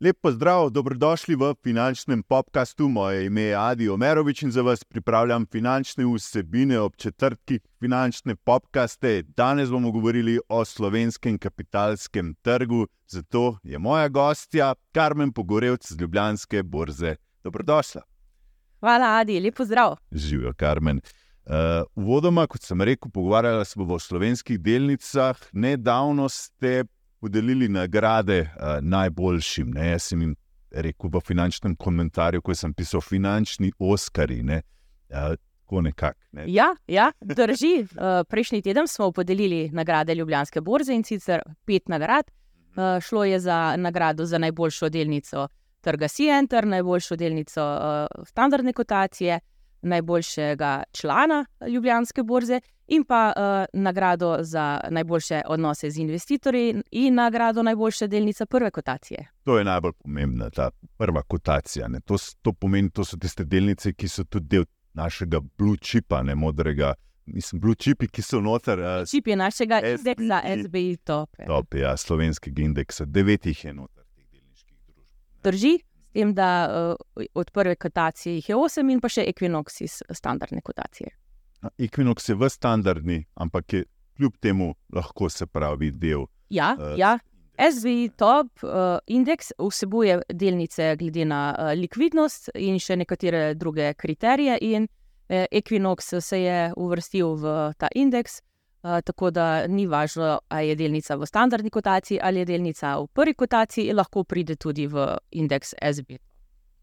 Lep pozdrav, dobrodošli v finančnem podkastu. Moje ime je Adi Omerovič in za vas pripravljam finančne vsebine ob četrtki finančne podkaste. Danes bomo govorili o slovenskem kapitalskem trgu, zato je moja gostja Karmen Pogorevc z Ljubljanske borze. Dobrodošla. Hvala, Adi, lepo zdrav. Živijo, Karmen. Uh, uvodoma, kot sem rekel, pogovarjali smo o slovenskih delnicah. Nedavno ste podelili nagrade uh, najboljšim. Ne? Jaz sem jim rekel v finančnem komentarju, ko sem pisal finančni Oskari. Ne? Uh, nekak, ne? Ja, ja, drži. Uh, prejšnji teden smo podelili nagrade Ljubljanske borze in sicer pet nagrad. Uh, šlo je za nagrado za najboljšo delnico trga Sienter, najboljšo delnico uh, standardne kotacije, najboljšega člana Ljubljanske borze in pa uh, nagrado za najboljše odnose z investitorji in nagrado najboljše delnice prve kotacije. To je najbolj pomembna, ta prva kotacija. To, to pomeni, da so tiste delnice, ki so tudi del našega blue chipa, ne modrega. Mislim, blue chipi, ki so noter. Uh, Chip je našega indeksa, SBI top. Top, ja, slovenskega indeksa, devetih je noter drži, s tem, da uh, od prve kotacije jih je osem in pa še Equinox iz standardne kotacije. Equinox je v standardni, ampak je kljub temu lahko se pravi del. Ja, uh, ja. SVI top uh, indeks vsebuje delnice glede na uh, likvidnost in še nekatere druge kriterije, in uh, Equinox se je uvrstil v ta indeks. Uh, tako da ni važno, ali je delnica v standardni kotaciji ali je delnica v prvi kotaciji, lahko pride tudi v indeks SB.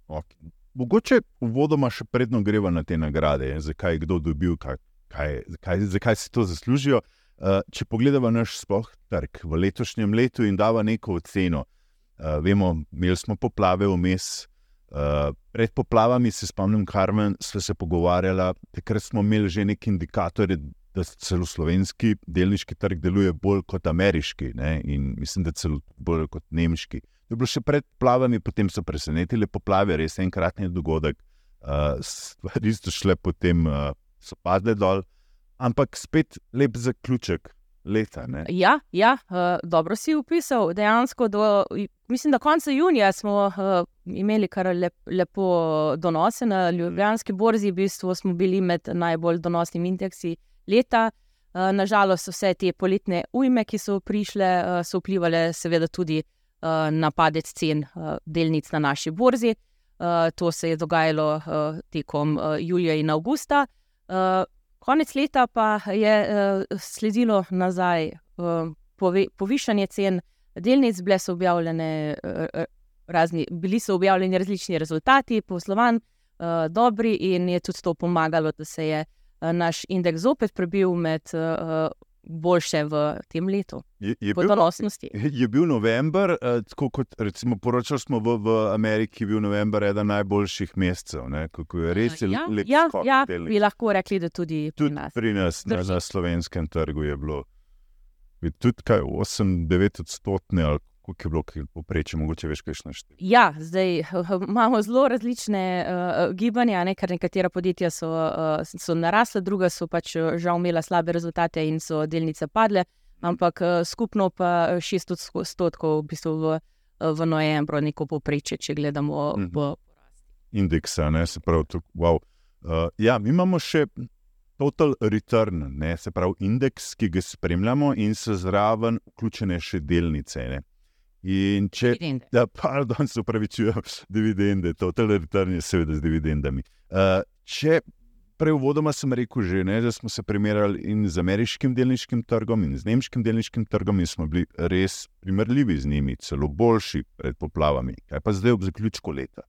Okay. Mogoče uvodoma še predno greva na te nagrade, zakaj je kdo dobil, kaj, kaj, zakaj, zakaj si to zaslužijo. Uh, če pogledamo naš sploh trg v letošnjem letu in dava neko oceno, uh, vemo, imeli smo poplave vmes. Uh, pred poplavami se spomnim, Karmen, smo se pogovarjali, takrat smo imeli že neke indikatorje, da celo slovenski delniški trg deluje bolj kot ameriški ne? in mislim, da celo bolj kot nemški. To je bilo še pred plavami, potem so presenetili poplave, res enkratni dogodek, uh, stvari so šle potem, uh, so padle dol, ampak spet lep zaključek. Leta, ja, ja uh, dobro si upisal. Dejansko, do, mislim, da konca junija smo uh, imeli kar lep, lepo donose na Ljubljanski borzi. V bistvu smo bili med najbolj donosnimi indeksi uh, leta. Eh, Nažalost, vse te poletne ujme, ki so prišle, eh, so vplivali seveda tudi eh, na padec cen delnic na naši borzi. To se je dogajalo tekom julija in avgusta. Konec leta pa je sledilo nazaj povišanje cen delnic, bile so objavljene. Razni, bili so objavljeni različni rezultati, poslovanj, uh, dobri, in je tudi to pomagalo, da se je uh, naš indeks zopet prebil med uh, boljše v tem letu. Je, je, bil, je bil november, uh, tako kot recimo poročali smo v, v Ameriki, je bil november eden najboljših mesecev. Kako je res uh, ja, lepo. Ja, ja, bi lahko rekli, da tudi, tudi pri nas. Pri nas na, na slovenskem trgu je bilo tudi 8-9 odstotne ali koliko je bilo poprečje, mogoče veš, kaj štiri. Ja, zdaj imamo zelo različne uh, gibanja, ne? ker nekatera podjetja so, uh, so narasla, druga so pač žal imela slabe rezultate in so delnice padle, ampak uh, skupno pa 6 odstotkov v, bistvu v, v novembru, neko poprečje, če gledamo mm -hmm. po indeksa. Ne? Se pravi, tuk, wow. uh, ja, mi imamo še. Total return, ne, se pravi, indeks, ki ga spremljamo, in so zraven vključene še delnice. Ne. In če da, pardon, se upravičujem, dividende, to je seveda z dividendami. Uh, če prej uvodoma sem rekel, že, ne, da smo se primerjali in z ameriškim delniškim trgom in z nemškim delniškim trgom in smo bili res primerljivi z njimi, celo boljši pred poplavami. Kaj pa zdaj ob zaključku leta?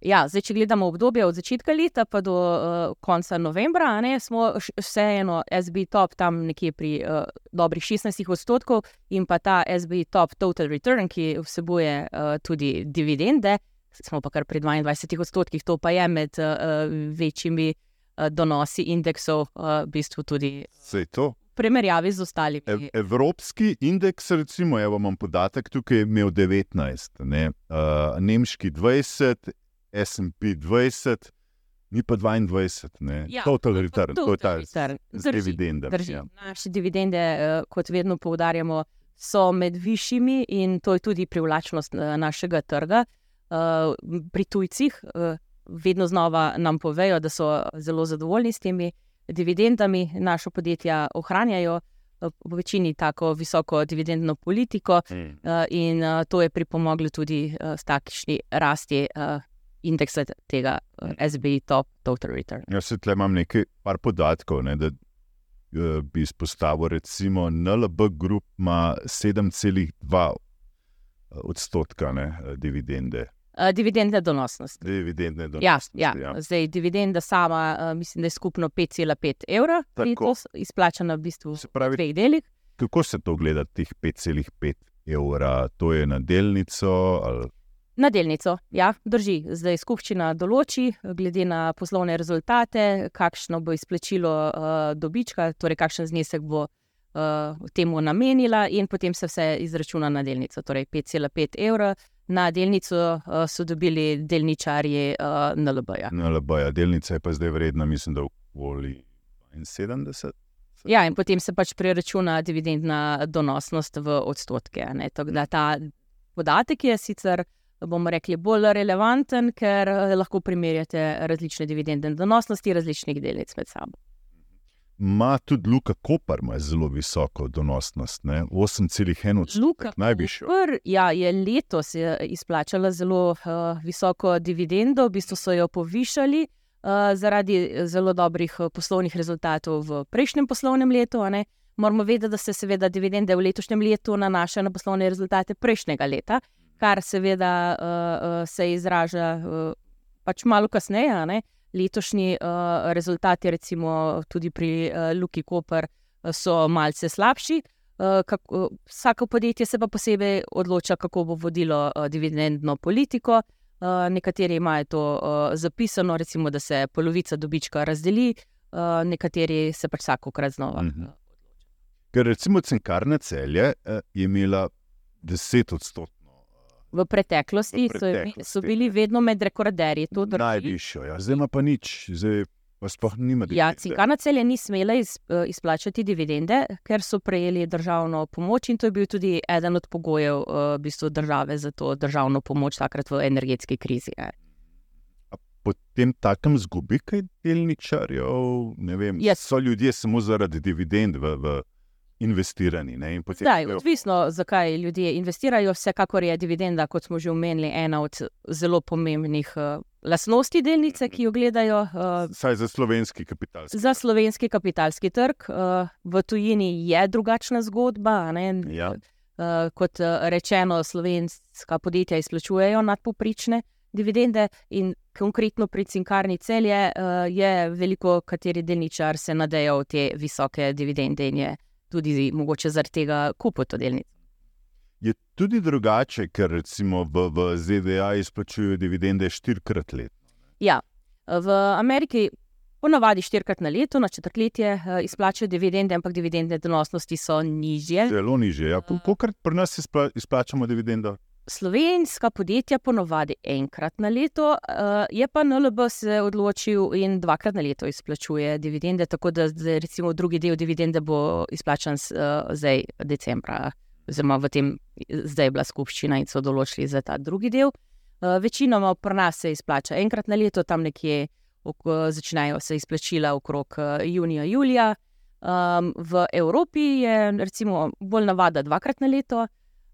Ja, zdaj, če gledamo obdobje od začetka leta pa do uh, konca novembra, ne, smo vseeno SB top tam nekje pri uh, dobrih 16 odstotkov in pa ta SB top total return, ki vsebuje uh, tudi dividende, smo pa kar pri 22 odstotkih, to pa je med uh, večjimi uh, donosi indeksov, uh, v bistvu tudi. Sej to. Primerjavi z ostalimi. Ev evropski indeks, recimo, evo imam podatek, tukaj je imel 19, ne, uh, nemški 20, SP 20, Ni pa 22, ne. Ja, Total return, to je ta return. z dividendami. Drži. Ja. Naše dividende, eh, kot vedno poudarjamo, so med višjimi in to je tudi privlačnost eh, našega trga. Eh, Pri tujcih vedno znova nam povejo, da so zelo zadovoljni s temi dividendami. Naša podjetja ohranjajo v večini tako visoko dividendno politiko Mm. in to je pripomoglo tudi s takšni rasti indeksa tega eh, SBI Top Total Return. Jaz se tle imam nekaj par podatkov, ne, da eh, bi izpostavil, recimo NLB Group ima 7,2 odstotka ne, eh, dividende. Uh, dividendne donosnosti. Dividendne Ja, donosnosti, ja. ja. Zdaj, dividenda sama, uh, mislim, da je skupno 5,5 evra, Tako. letos, izplačana v bistvu Se v pravi, dveh delih. kako se to gleda, teh 5,5 evra, to je na delnico ali Na delnico, ja, drži. Zdaj skupščina določi, glede na poslovne rezultate, kakšno bo izplačilo uh, dobička, torej kakšen znesek bo uh, temu namenila, in potem se vse izračuna na delnico. Torej 5,5 evra na delnico uh, so dobili delničarji uh, NLB-ja. NLB-ja. Delnica je pa zdaj vredna, mislim, da okoli 72. Ja, in potem se pač preračuna dividendna donosnost v odstotke. ne. Tako da ta podatek je sicer, bomo rekli, bolj relevanten, ker eh, lahko primerjate različne dividendne donosnosti različnih delnic med sabo. Ma tudi Luka Koper ima zelo visoko donosnost, ne? 8,1 odstotka. Najvišjo. Koper, ja, je letos je izplačala zelo uh, visoko dividendo, v bistvu so jo povišali uh, zaradi zelo dobrih eh, poslovnih rezultatov v prejšnjem poslovnem letu. Moramo vedeti, da se seveda dividende v letošnjem letu nanašajo na poslovne rezultate prejšnjega leta, kar seveda uh, uh, se izraža uh, pač malo kasneje. Letošnji uh, rezultati, recimo tudi pri uh, Luki Koper, uh, so malce slabši. Uh, kako, vsako podjetje se pa posebej odloča, kako bo vodilo uh, dividendno politiko. Uh, nekateri imajo to uh, zapisano, recimo, da se polovica dobička razdeli, uh, nekateri se pač vsakokrat znova. Mhm. Ker recimo Cinkarna celje eh, je imela 10 odstotkov. V preteklosti, V so preteklosti, so bili vedno med rekorderji. Najvišjo, ja. zdaj ima pa nič, zdaj pa sploh nima Ja, dividende. Cinkana celje ni smela iz, eh, izplačati dividende, ker so prejeli državno pomoč in to je bil tudi eden od pogojev eh, v bistvu države za to državno pomoč takrat v energetski krizi. eh. Potem takem zgubi kaj delničarjev, ne vem. Ja. So ljudje samo zaradi dividend v, v investirani. Ne, potem Zdaj, odvisno, zakaj ljudje investirajo, vsekakor je dividenda, kot smo že omenili, ena od zelo pomembnih uh, lastnosti delnice, ki jo gledajo. Uh, Saj za slovenski kapital. Za slovenski kapitalski trg uh, v tujini je drugačna zgodba. ne. Ja. Uh, kot uh, rečeno, slovenska podjetja izplačujejo nadpoprične dividende, in konkretno pri Cinkarni celje uh, je veliko, kateri delničar se nadeja v te visoke dividende in je tudi mogoče zaradi tega kupil to delnico. Je tudi drugače, ker recimo v, v ZDA izplačujejo dividende štirikrat let. Ja, v Ameriki ponavadi štirikrat na leto, na četrtletje uh, izplačajo dividende, ampak dividendne donosnosti so nižje. Zelo nižje. Ja. Kolikor pri nas izpla, izplačamo dividendo? Slovenska podjetja ponovadi enkrat na leto, uh, je pa NLB se odločil in dvakrat na leto izplačuje dividende, tako da recimo drugi del dividende bo izplačan s, uh, zdaj decembra, oziroma v tem zdaj je bila skupščina in so določili za ta drugi del. Uh, večinoma pri nas se izplača enkrat na leto, tam nekje začnejo se izplačila okrog uh, junija, julija. Um, v Evropi je recimo bolj navada dvakrat na leto.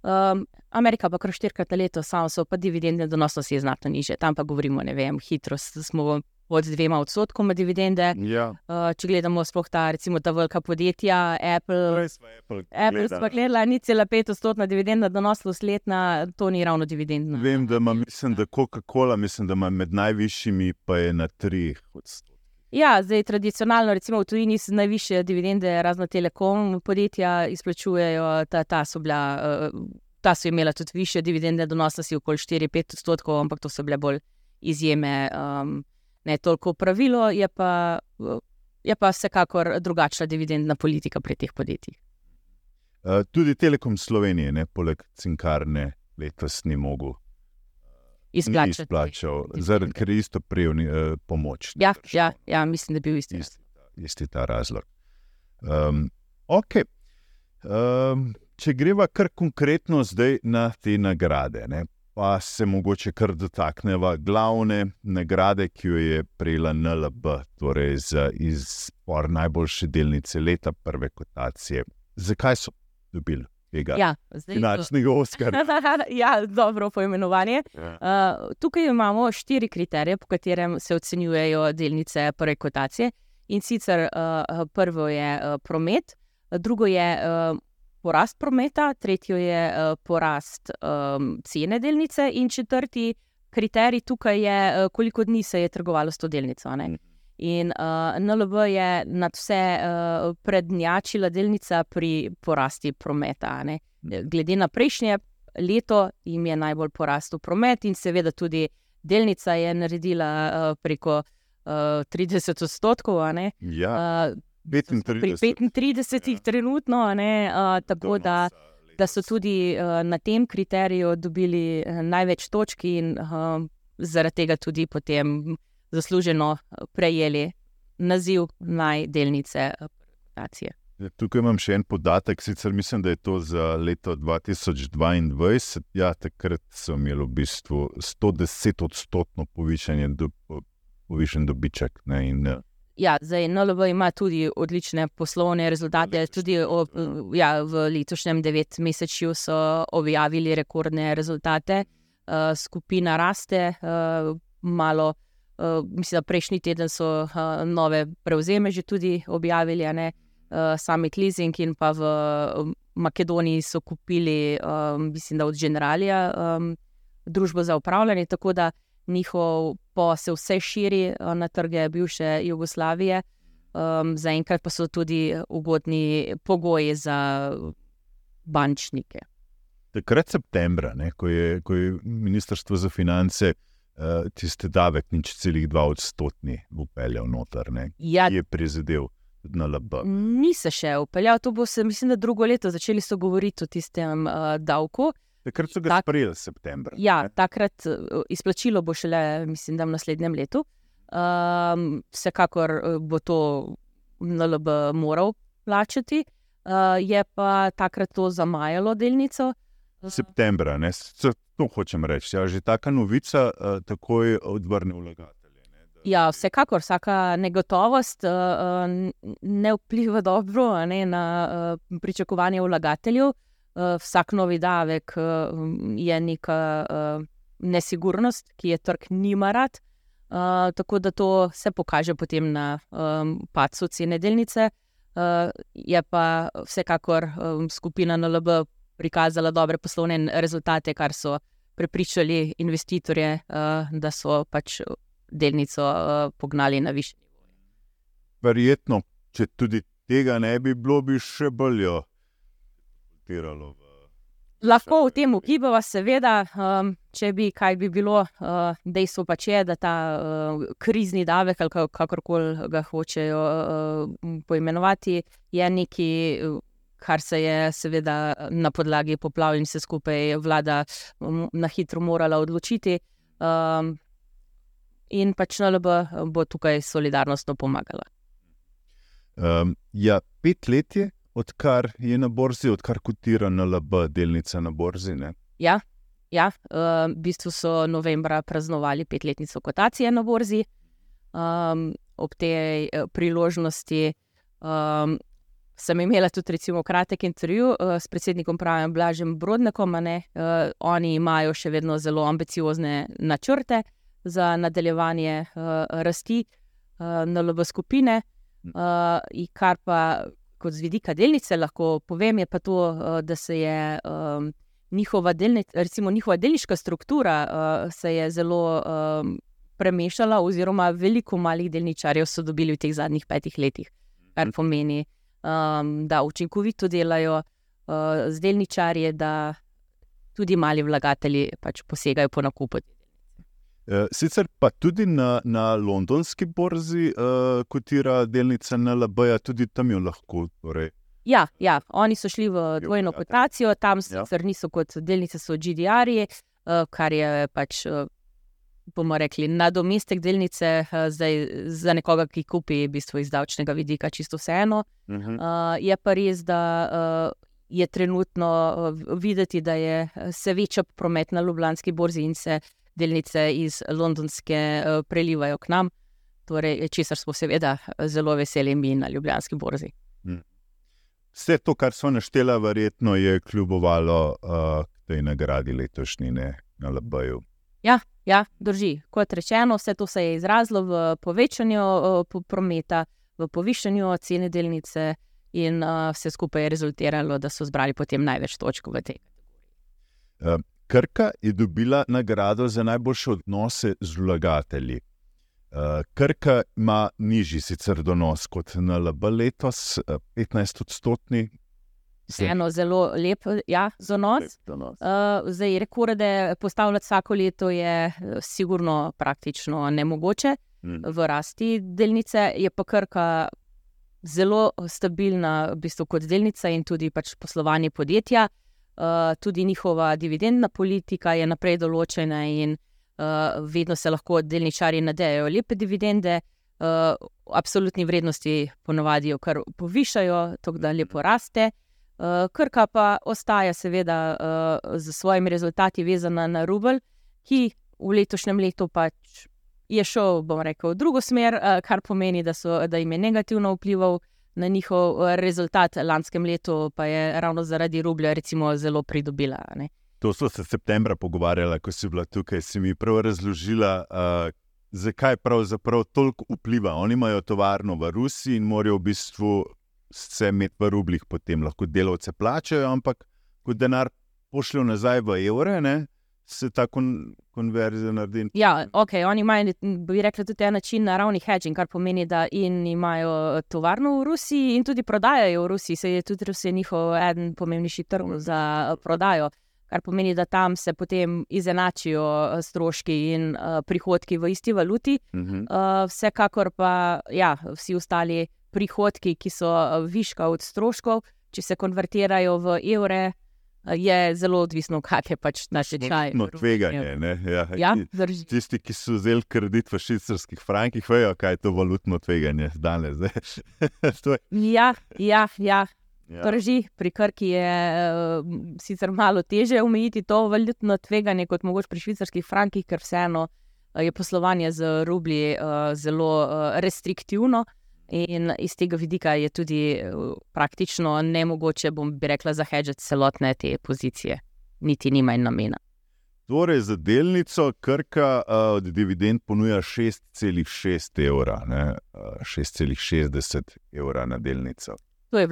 Um, Amerika pa kar štirikrat na leto, samo so pa dividendne donosnosti znatno niže. Tam pa govorimo, ne vem, hitro smo pod dvema odstotkoma dividende. Ja. Uh, če gledamo sploh ta, recimo ta velika podjetja, Apple. Apple. Apple smo gledali, ni cela pet odstotna dividendna donosnost letna, to ni ravno dividendna. Vem, da ima, mislim, da Coca-Cola, mislim, da ima med najvišjimi, pa je na 3 odstotkih. Ja, zdaj tradicionalno, recimo v tujini so najviše dividende, razno telekom podjetja izplačujejo, ta, ta so bila. Uh, Ta so imela tudi više dividende donosnosti, okoli 4-5 odstotkov, ampak to so bile bolj izjeme, um, ne toliko pravilo, je pa, uh, je pa vsekakor drugačna dividendna politika pri teh podjetjih. Uh, tudi Telekom Slovenije, ne, poleg Cinkarne, letos ni mogel izplačati. izplačal, zaradi ker je isto prijel uh, pomoč. Ja, držav. ja, ja, mislim, da je bil isti. isti, isti ta razlog. Um, okay. um, če greva kar konkretno zdaj na te nagrade, ne, pa se mogoče kar dotakneva glavne nagrade, ki jo je prejela NLB, torej za izbor najboljše delnice leta, prve kotacije. Zakaj so dobili tega Ja, zdaj, finančnega Oskarja? ja, dobro poimenovanje. Ja. Uh, tukaj imamo štiri kriterije, po katerem se ocenjujejo delnice prve kotacije. In sicer uh, prvo je uh, promet, drugo je uh, porast prometa, tretjo je uh, porast um, cene delnice, in četrti kriterij tukaj je, uh, koliko dni se je trgovalo s to delnico. ne. In uh, NLB je nad vse uh, prednjačila delnica pri porasti prometa. ne. Glede na prejšnje leto, jim je najbolj porastel promet, in seveda tudi delnica je naredila uh, preko uh, 30 odstotkov. Ja, Uh, pri 35. 35 Ja. trenutno, ne, uh, tako da, da so tudi uh, na tem kriteriju dobili uh, največ točk in uh, zaradi tega tudi potem zasluženo uh, prejeli naziv najdelnice uh, kotacije. Ja, Tukaj imam še en podatek, sicer mislim, da je to za leto 2022. Ja, takrat so imeli v bistvu 110 odstotno povišanje, do, povišen dobiček. Ne, in, eh, Ja, zdaj NLV ima tudi odlične poslovne rezultate. Tudi ob, ja, v letošnjem devetmesečju so objavili rekordne rezultate. Uh, skupina raste, uh, malo, uh, mislim, da prejšnji teden so uh, nove prevzeme že tudi objavili, ne uh, Summit Leasing in pa v Makedoniji so kupili, um, mislim, da od Generalija um, družbo za upravljanje, tako da njihov posel vse širi uh, na trge bivše Jugoslavije. Um, Zaenkrat pa so tudi ugodni pogoji za bančnike. takrat septembra, ne, ko, je, ko je Ministrstvo za finance uh, tiste davek, nič celih dva odstotni, upeljal noter, ne, Ja, ki je prizadel ni se še upeljal, to bo se, mislim, da drugo leto začeli so govoriti o tistem uh, davku. Takrat so ga tak- sprejeli septembra. Ja, ne. takrat uh, izplačilo bo šele, mislim, da v naslednjem letu. Um, vsekakor uh, bo to NLB moral plačati, uh, je pa takrat to zamajalo delnico. Septembra, ne, to hočem reči. Ja, že taka novica uh, takoj odvrne vlagatelje. Ne, da- Ja, vsekakor vsaka negotovost uh, ne vpliva dobro ne, na uh, pričakovanje vlagateljev. Uh, vsak novi davek uh, je neka uh, nesigurnost, ki je trg nima rad. Uh, tako da to se pokaže potem na um, padcu cene delnice. Uh, je pa vsekakor um, skupina NLB prikazala dobre poslovne rezultate, kar so prepričali investitorje, uh, da so pač delnico uh, pognali na više. Verjetno, če tudi tega ne bi bilo, bi še bolj jo tiralo. Lahko v tem ugibava, seveda, um, če bi kaj bi bilo, uh, dejstvo pač je, da ta uh, krizni davek, ali ka- kakorkoli ga hočejo uh, poimenovati, je nekaj, kar se je seveda na podlagi poplav in vse skupaj vlada um, na hitro morala odločiti. Um, in pač NLB bo tukaj solidarnostno pomagala. Um, ja, pet let je, odkar je na borzi, odkar kotira na LB delnica na borzi. Ne? Ja, ja uh, v bistvu so novembra praznovali petletnico kotacije na borzi. Um, ob tej eh, priložnosti um, sem imela tudi recimo, kratek intervju uh, s predsednikom pravim Blažem ne, Uh, oni imajo še vedno zelo ambiciozne načrte za nadaljevanje uh, rasti uh, NLB skupine, uh, in kar pa kot z vidika delnice lahko povem, je pa to, uh, da se je. Um, njihova, delni, recimo, njihova delniška struktura uh, se je zelo um, premešala, oziroma veliko malih delničarjev so dobili v teh zadnjih petih letih, kar pomeni, um, da učinkovito delajo uh, z delničarji, da tudi mali vlagatelji pač posegajo po nakupu. Uh, sicer pa tudi na, na londonski borzi uh, kotira delnica na LB, -ja, tudi tam jo lahko. Torej, Ja, ja, oni so šli v dvojno vlagatelji. kotacijo, tam Ja. sicer niso kot delnice, so GDR-ji, uh, kar je pač uh, bomo rekli, nadomestek delnice uh, zdaj, za nekoga, ki kupi v bistvu iz davčnega vidika, čisto vseeno. Uh -huh. uh, je pa res, da uh, je trenutno uh, videti, da je se veča promet na Ljubljanski borzi in se delnice iz Londonske uh, prelivajo k nam. Torej, česar smo seveda zelo veseli mi na Ljubljanski borzi. Hmm. Vse to, kar so naštela, verjetno je kljubovalo uh, tej nagradi letošnji ne, na LBJ-u. Ja, ja, drži. Kot rečeno, vse to se je izrazilo v povečanju uh, prometa, v povišanju cene delnice, in uh, vse skupaj je rezultiralo, da so zbrali potem največ točk v tej Krka je dobila nagrado za najboljše odnose z vlagatelji. Krka ima nižji sicer donos kot NLB letos, 15-odstotni. Vseeno zelo lep ja, donos. donos. Uh, zdaj, rekorde postavljati vsako leto je sigurno praktično nemogoče. Hmm. V rasti delnice je pa Krka zelo stabilna, v bistvu kot delnica in tudi pač poslovanje podjetja. Uh, tudi njihova dividendna politika je naprej določena, in uh, vedno se lahko delničari nadejajo lepe dividende. Uh, absolutni vrednosti ponovadi jo kar povišajo, tako da lepo raste. Uh, Krka pa ostaja, seveda, z svojimi rezultati vezana na Rubel, ki v letošnjem letu pač je šel, bom rekel, v drugo smer, uh, kar pomeni, da, so, da jim je negativno vplival na njihov rezultat. Lanskem letu pa je ravno zaradi rublja, recimo, zelo pridobila. Ne. To so se septembra pogovarjali, ko si bila tukaj, si mi prav razložila. Uh, Zakaj pravzaprav toliko vpliva? Oni imajo tovarno v Rusiji in morajo v bistvu vse imeti v rublih, potem lahko delavce plačajo, ampak ko denar pošljajo nazaj v evre, ne, se ta kon, konverzija naredi. Ja, ok, oni imajo, bi rekli, tudi en način naravni hedging, kar pomeni, da imajo tovarno v Rusiji in tudi prodajajo v Rusiji, se je tudi Rusija njihov eden pomembnejši trg za prodajo. Kar pomeni, da tam se potem izenačijo stroški in uh, prihodki v isti valuti. Uh -huh. uh, vsekakor pa ja, vsi ostali prihodki, ki so viška od stroškov, če se konvertirajo v evre, je zelo odvisno, kak je pač naš čaj. No, tveganje. Ja. Ja, Tisti, ki so vzeli kredit v švicarskih frankih, vejo, kaj je to valutno tveganje danes. ja, ja, ja. Ja. Drži, pri Krki je uh, sicer malo teže omejiti to valutno tveganje kot mogoče pri švicarskih frankih, ker vseeno je poslovanje z rublji uh, zelo uh, restriktivno. Uh, In iz tega vidika je tudi eh, praktično nemogoče, bom bi rekla, zahedžati celotne te pozicije, niti nima in namena. Torej, za delnico Krka uh, od dividend ponuja 6,6 evra, uh, 6,60 evra na delnico. To je,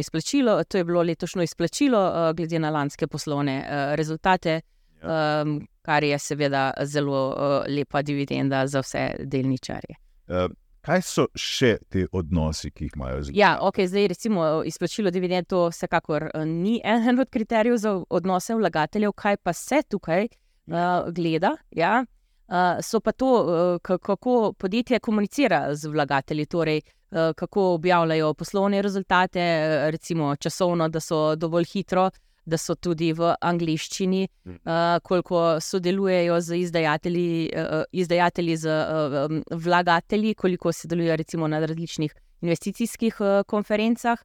izplačilo, to je bilo letošnje izplačilo, uh, glede na lanske poslovne uh, rezultate, ja. um, kar je seveda zelo uh, lepa dividenda za vse delničarje. Uh, Kaj so še ti odnosi, ki jih imajo z njimi? Ja, okay, zdaj, recimo, izplačilo dividend, to vsekakor uh, ni en od kriterijev za odnose vlagateljev, kaj pa se tukaj uh, gleda. Ja? Uh, so pa to, uh, kako podjetje komunicira z vlagatelji, torej uh, kako objavljajo poslovne rezultate, recimo časovno, da so dovolj hitro da so tudi v angliščini, uh, koliko sodelujejo z izdajatelji, uh, izdajatelji z uh, vlagatelji, koliko sodelujejo recimo na različnih investicijskih uh, konferencah.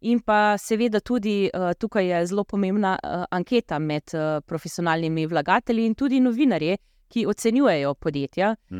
In pa seveda tudi uh, tukaj je zelo pomembna uh, anketa med uh, profesionalnimi vlagatelji in tudi novinarji, ki ocenjujejo podjetja uh,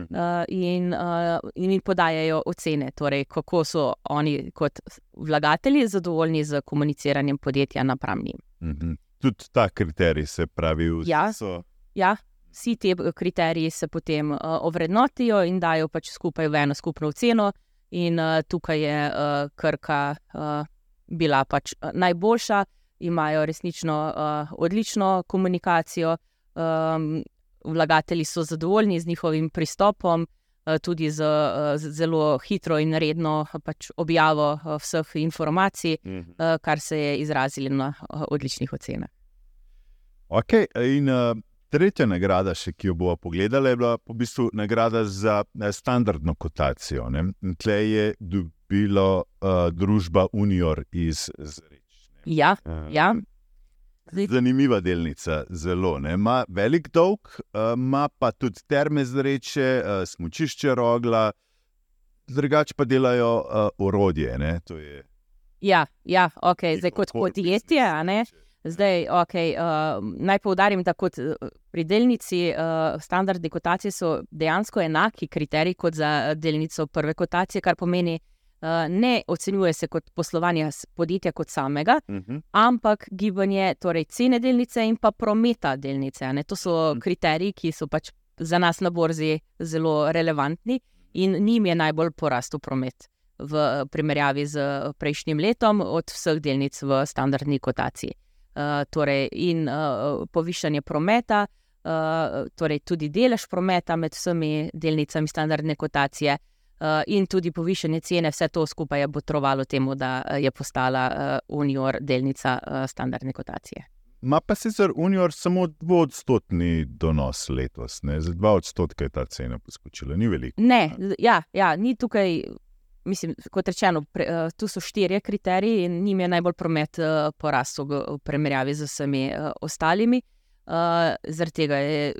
in, uh, in podajajo ocene, torej kako so oni kot vlagatelji zadovoljni z komuniciranjem podjetja napram njim. Mhm. Tudi ta kriterij se pravi, da ja, so. Ja, vsi ti kriteriji se potem uh, ovrednotijo in dajo pač skupaj v eno skupno oceno, in uh, tukaj je uh, Krka uh, bila pač najboljša, imajo resnično uh, odlično komunikacijo. Um, vlagatelji so zadovoljni z njihovim pristopom, Eh, tudi z, eh, z zelo hitro in redno pač objavo eh, vseh informacij, mhm. kar se je izrazilo na odličnih ocenah. Okay, in uh, tretja nagrada, še, ki jo bomo pogledali, je bila v bistvu nagrada za standardno kotacijo. Tle je dobila uh, družba Unior iz Zreč. Ja, uh. ja. Zdaj, Zanimiva delnica, zelo. ne. Ima velik dolg, eh, ima pa tudi terme zreče, uh, smočišče rogla, drugače pa delajo uh, orodje. Ne. To je ja, ja, ok, zdaj kot podjetje. Zdaj, okay, uh, naj poudarim, da kot pri delnici uh, standardne kotacije so dejansko enaki kriteriji kot za eh, delnico prve kotacije, kar pomeni, ne ocenjuje se kot poslovanje podjetja kot samega, Uh -huh. ampak gibanje torej cene delnice in pa prometa delnice. Ne? To so Mhm. kriteriji, ki so pač za nas na borzi zelo relevantni in njim je najbolj porastel promet v primerjavi z prejšnjim letom od vseh delnic v standardni kotaciji. Uh, torej, in uh, povišanje prometa, uh, torej tudi delež prometa med vsemi delnicami standardne kotacije, uh, in tudi povišanje cene, vse to skupaj je botrovalo temu, da eh, je postala uh, Unior delnica uh, standardne kotacije. Ma pa sicer Unior samo dvodstotni donos letos, ne? za dva odstotka je ta cena poskočila, ni veliko. Ne, ja, ja, ni tukaj, mislim, kot rečeno, pre, uh, tu so štirje kriteriji in njim je najbolj promet uh, porasel v v primerjavi z vsemi uh, ostalimi. Uh, zaradi tega je.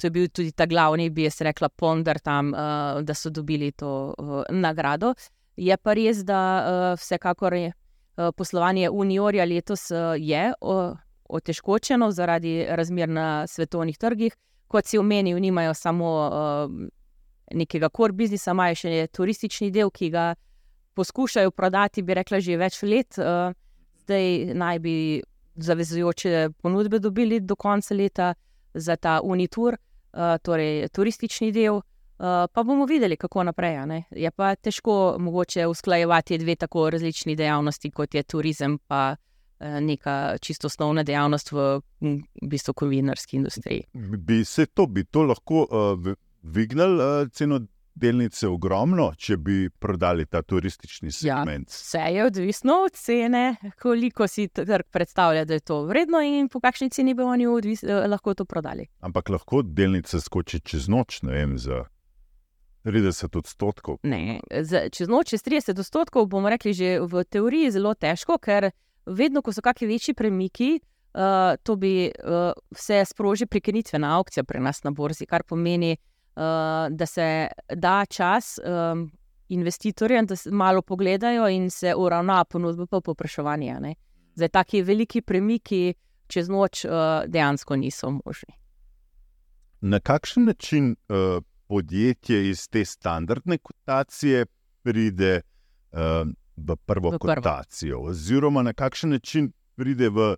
To je bil tudi ta glavni, bi jaz rekla, ponder tam, uh, da so dobili to uh, nagrado. Je pa res, da uh, vsekakor je, uh, poslovanje Uniorja letos uh, je uh, otežkočeno zaradi razmer na svetovnih trgih. Kot si omenil, nimajo samo uh, nekega core biznisa, imajo še turistični del, ki ga poskušajo prodati, bi rekla, že več let. Uh, zdaj naj bi zavezujoče ponudbe dobili do konca leta za ta Unitur, uh, torej turistični del. Uh, pa bomo videli, kako naprej. Je pa težko mogoče usklajevati dve tako različni dejavnosti, kot je turizem, pa eh, neka čisto osnovna dejavnost v, bistvu kovinarski industriji. Bi se to, bi to lahko uh, dvignili uh, ceno delnice ogromno, če bi prodali ta turistični Ja. segment? Vse je odvisno od cene, koliko si trg predstavlja, da je to vredno in po kakšni ceni bi oni odvis, eh, lahko to prodali. Ampak lahko delnica skoči čez noč, ne vem, za 30 odstotkov. Ne, čez noč, čez 30 odstotkov, bomo rekli, že v teoriji zelo težko, ker vedno, ko so kakšni večji premiki, uh, to bi uh, vse sproži prekinitvena aukcija pri nas na borzi, kar pomeni, uh, da se da čas um, investitorjem, da se malo pogledajo in se uravna ponudba povpraševanje. a ne. Zdaj, taki veliki premiki čez noč uh, dejansko niso možni. Na kakšen način uh, podjetje iz te standardne kotacije pride uh, v prvo V prvo. kotacijo, oziroma na kakšen način pride v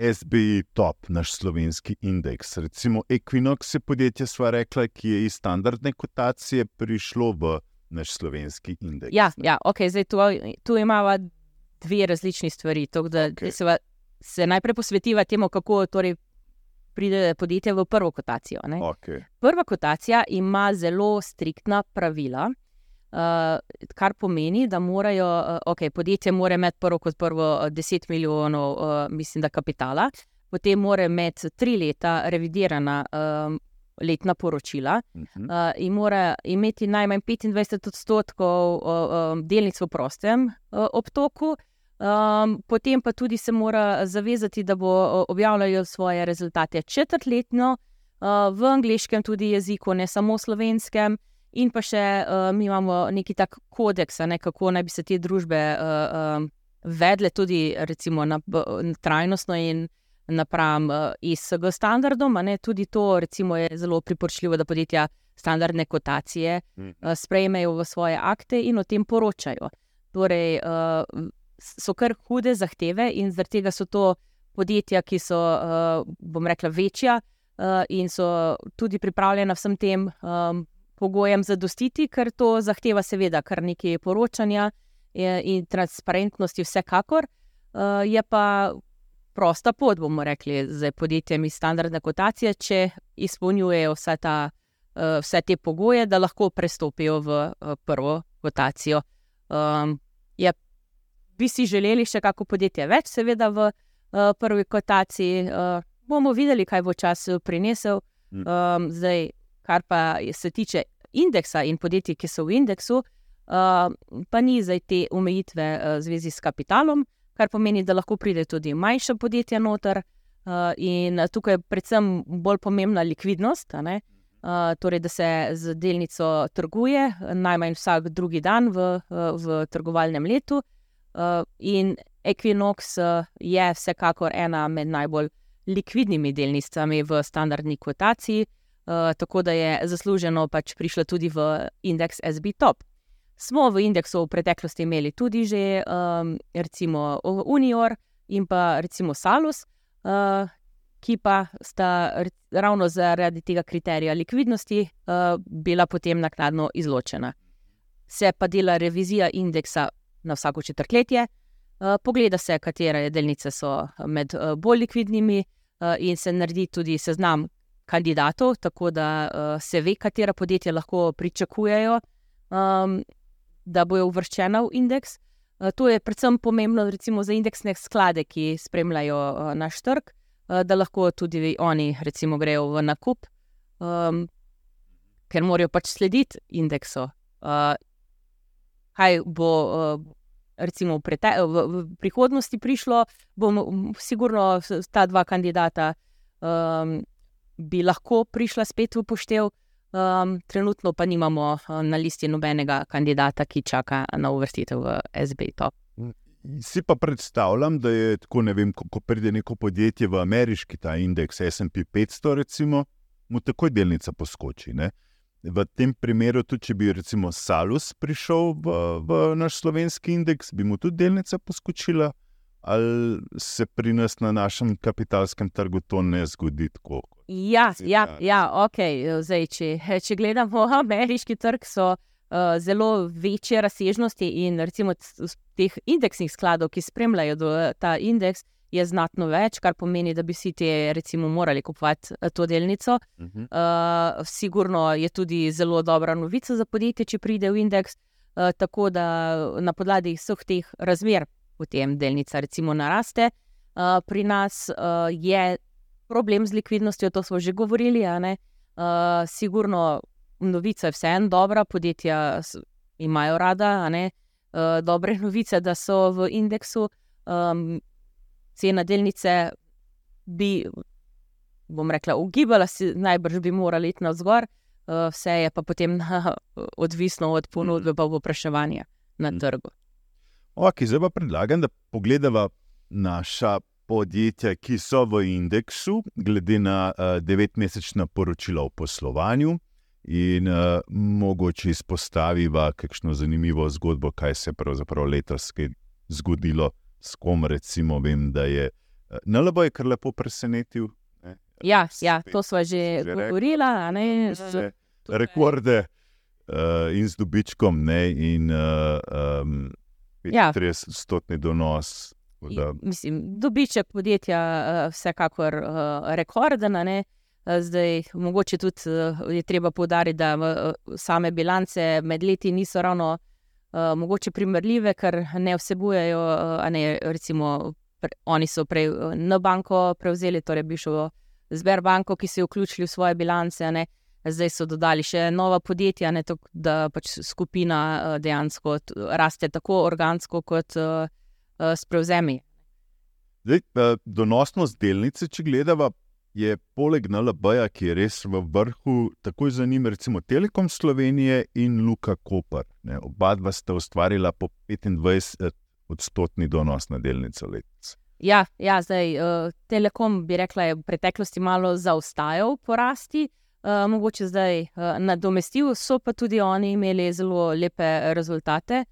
SBI top, naš slovenski indeks. Recimo Equinox je podjetje, sva rekla, ki je iz standardne kotacije prišlo v naš slovenski indeks. Ja, ja okay, zdaj tu, tu imamo dve različni stvari. To, da, okay. se, se najprej posvetiva temu, kako torej pride podjetje v prvo kotacijo. ne. Okay. Prva kotacija ima zelo striktna pravila, kar pomeni, da morajo, uh, okay, podjetje mora imeti prvo kot prvo uh, 10 milijonov, uh, mislim, da kapitala, potem mora imeti tri leta revidirana um, letna poročila. Uh -huh. Uh, in mora imeti najmanj 25 odstotkov uh, um, delnic v prostem uh, obtoku, um, potem pa tudi se mora zavezati, da bo uh, objavljal svoje rezultate četrtletno, uh, v angliškem tudi jeziku, ne samo slovenskem. In pa še uh, mi imamo neki tak kodeks, ne, kako naj bi se te družbe uh, um, vedle tudi recimo, na, na trajnostno in napram uh, ISG standardom. Ne, tudi to recimo, je zelo priporočljivo, da podjetja standardne kotacije uh, sprejmejo v svoje akte in o tem poročajo. Torej, uh, so kar hude zahteve in zaradi tega so to podjetja, ki so, uh, bom rekla, večja uh, in so tudi pripravljena vsem tem um, pogojem zadostiti, ker to zahteva, seveda, kar nekaj poročanja eh, in transparentnosti, vsekakor. Uh, je pa prosta pot, bomo rekli, z podjetjem iz standardne kotacije, če izpolnjujejo vse, ta, uh, vse te pogoje, da lahko prestopijo v uh, prvo kotacijo. Um, je, bi si želeli še kako podjetje več, seveda v uh, prvi kotaciji. Uh, bomo videli, kaj bo čas eh, prinesel. Um, zdaj, kar pa se tiče indeksa in podjetij, ki so v indeksu, uh, pa ni zdaj te omejitve uh, v zvezi s kapitalom, kar pomeni, da lahko pride tudi manjša podjetja noter. Uh, in tukaj je predvsem bolj pomembna likvidnost, torej da se z delnico trguje najmanj vsak drugi dan v, v trgovalnem letu. In Equinox je vsekakor ena med najbolj likvidnimi delnicami v standardni kvotaciji, uh, tako da je zasluženo pač prišla tudi v indeks SB Top. Smo v indeksu v preteklosti imeli tudi že um, recimo Unior in pa recimo Salus, uh, ki pa sta ravno zaradi tega kriterija likvidnosti uh, bila potem naknadno izločena. Se pa dela revizija indeksa na vsako četrtletje, uh, pogleda se, katere delnice so med uh, bolj likvidnimi, uh, in se naredi tudi seznam kandidatov, tako da uh, se ve, katera podjetja lahko pričakujejo, um, da bojo uvrščena v indeks. Uh, to je predvsem pomembno recimo, za indeksne sklade, ki spremljajo uh, naš trg, uh, da lahko tudi oni recimo, grejo v nakup, um, ker morajo pač slediti indeksu. Uh, kaj bo uh, recimo, v, v, v prihodnosti prišlo, bomo sigurno ta dva kandidata. Um, Bi lahko prišla spet v poštev, um, trenutno pa nimamo na listi nobenega kandidata, ki čaka na uvrstitev v SBT. Si pa predstavljam, da je tako, ne vem, ko, ko pride neko podjetje v ameriški ta indeks SP 500, recimo, mu takoj delnica poskoči. Ne? V tem primeru, tudi če bi recimo Salus prišel v, v naš slovenski indeks, bi mu tudi delnica poskočila, ali se pri nas na našem kapitalskem trgu to ne zgodi tako? Ja, ja, ja, ok. Zdaj, če, če gledamo ameriški trg, so uh, zelo večje razsežnosti in recimo teh indeksnih skladov, ki spremljajo ta indeks je znatno več, kar pomeni, da bi si ti, recimo, morali kupovati eh, to delnico. Uh -huh. uh, sigurno je tudi zelo dobra novica za podjetje, če pride v indeks. Uh, tako da na podlagi vseh teh razmer potem delnica, recimo, naraste. Uh, pri nas uh, je problem z likvidnostjo, to smo že govorili. Uh, sigurno novica je vseeno dobra, podjetja imajo rada, uh, dobre novice, da so v indeksu. Um, cena delnice bi, bom rekla, ugibala, si najbrž bi morala iti navzgor, uh, vse je pa potem odvisno od ponudbe in povpraševanja na mhm. trgu. Ok, zdaj pa predlagam, da pogledamo naša podjetja, ki so v indeksu, glede na uh, devetmesečna poročila o poslovanju. In uh, mogoče izpostaviva kakšno zanimivo zgodbo, kaj se je pravzaprav letos zgodilo s kom, recimo, vem, da je eh, NLB je kar lepo presenetil. Ne? Ja, ja, to smo že govorili. Rekorde uh, in z dobičkom, ne, in uh, um, 30-stotni ja. donos. Da... Mislim, dobiček podjetja je uh, vsekakor uh, rekorden. Zdaj, mogoče tudi uh, je treba povdariti, da uh, same bilance med leti niso ravno uh, uh, mogoče primerljive, ker ne vsebujejo, uh, ne, recimo, pre, oni so prej uh, na banko prevzeli, torej bi šlo Zberbanko, ki so jo vključili v svoje bilance. Ne, Zdaj so dodali še nova podjetja, ne, tok, da pač skupina uh, dejansko raste tako organsko, kot uh, s prevzemi. Zdaj, donosnost delnice, če gledamo, je poleg NLB-ja, ki je res v vrhu, takoj za njim, recimo Telekom Slovenije in Luka Koper. Ne, oba dva sta ustvarila po 25 odstotni donos na delnico letos. Ja, ja, zdaj uh, Telekom bi rekla, je v preteklosti malo zaostajal po rasti. Uh, mogoče zdaj uh, nadomestil, so pa tudi oni imeli zelo lepe rezultate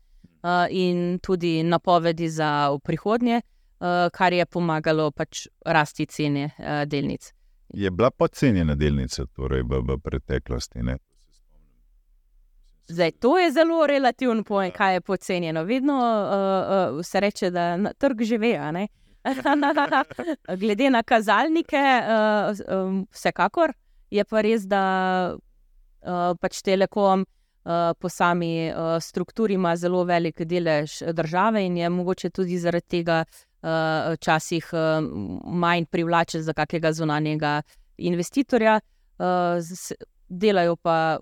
uh, in tudi napovedi za prihodnje. Eh, kar je pomagalo pač rasti cene uh, delnic. Je bila podcenjena delnica torej v, v preteklosti? Ne? Zdaj, to je zelo relativen pojem, kaj je podcenjeno. Vedno uh, uh, se reče, da na trg živi. Glede na kazalnike, uh, um, vsekakor je pa res, da uh, pač Telekom uh, po sami uh, strukturi ima zelo velik delež države in je mogoče tudi zaradi tega uh, včasih uh, manj privlačen za kakega zunanjega investitorja, uh, delajo pa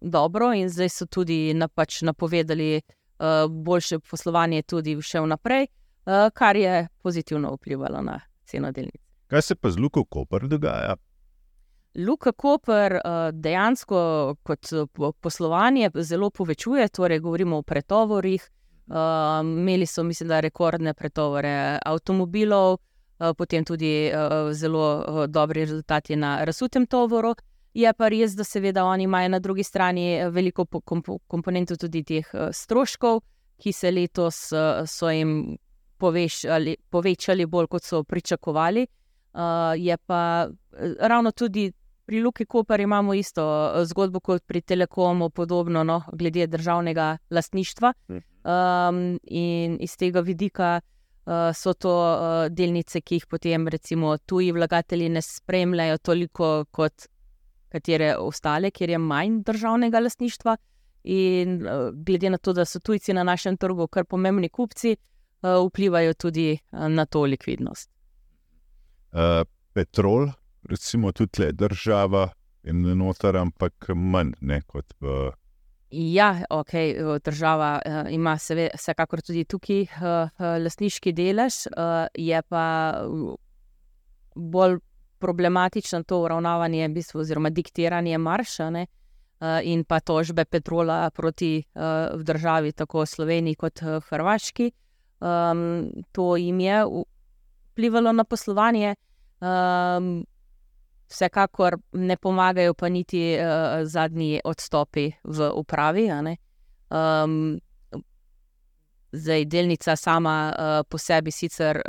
dobro, in zdaj so tudi napač napovedali uh, boljše poslovanje, tudi še vnaprej. uh, kar je pozitivno vplivalo na ceno delnic. Kaj se pa z Luko Koper dogaja? Luka Koper dejansko kot poslovanje zelo povečuje, torej govorimo o pretovorih. Imeli so, mislim, da rekordne pretovore avtomobilov, potem tudi zelo dobri rezultati na razsutem tovoru. Je pa res, da seveda oni imajo na drugi strani veliko komponentov tudi teh stroškov, ki se letos so jim povečali, povečali bolj, kot so pričakovali. Je pa ravno tudi pri Luki Koper imamo isto zgodbo kot pri Telekomu, podobno no, glede državnega lastništva. Um, in iz tega vidika uh, so to uh, delnice, ki jih potem recimo tuji vlagatelji ne spremljajo toliko kot katere ostale, kjer je manj državnega lastništva. In uh, glede na to, da so tujci na našem trgu kar pomembni kupci, uh, vplivajo tudi uh, na to likvidnost. Uh, petrol, recimo tudi le država in noter, ampak manj ne, kot v. Ja, ok, država uh, ima seve, vsekakor tudi tukaj uh, lastniški delež, uh, je pa bolj problematično to uravnavanje, v bistvu, oziroma diktiranje marša ne, in pa tožbe petrola proti uh, državi, tako Sloveniji kot Hrvaški. Um, to jim je vplivalo na poslovanje. Um, vsekakor ne pomagajo, pa niti uh, zadnji odstopi v upravi. Um, zdaj, delnica sama uh, po sebi sicer,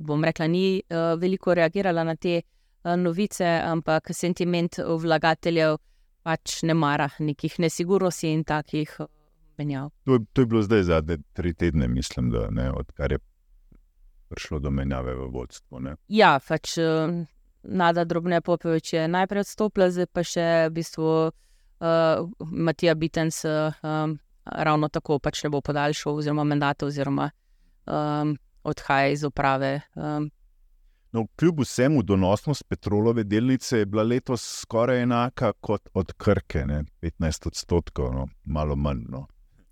bom rekla, ni uh, veliko reagirala na te uh, novice, ampak sentiment vlagateljev pač ne mara nekih nesigurnosti in takih menjav. To, to je bilo zdaj zadnje tri tedne, mislim, da ne, odkar je. Prišlo do menjave v vodstvu. Ne? Ja, pač Nada Drobne Popovič je najprej odstopila, zdaj pa še v bistvu uh, Matija Bitens um, ravno tako pač ne bo podaljšal, oziroma mandat, oziroma um, odhaja iz uprave. Um. No, kljub vsemu, donosnost petrolove delnice je bila letos skoraj enaka kot od Krke, ne? 15 odstotkov, no? malo manj. No?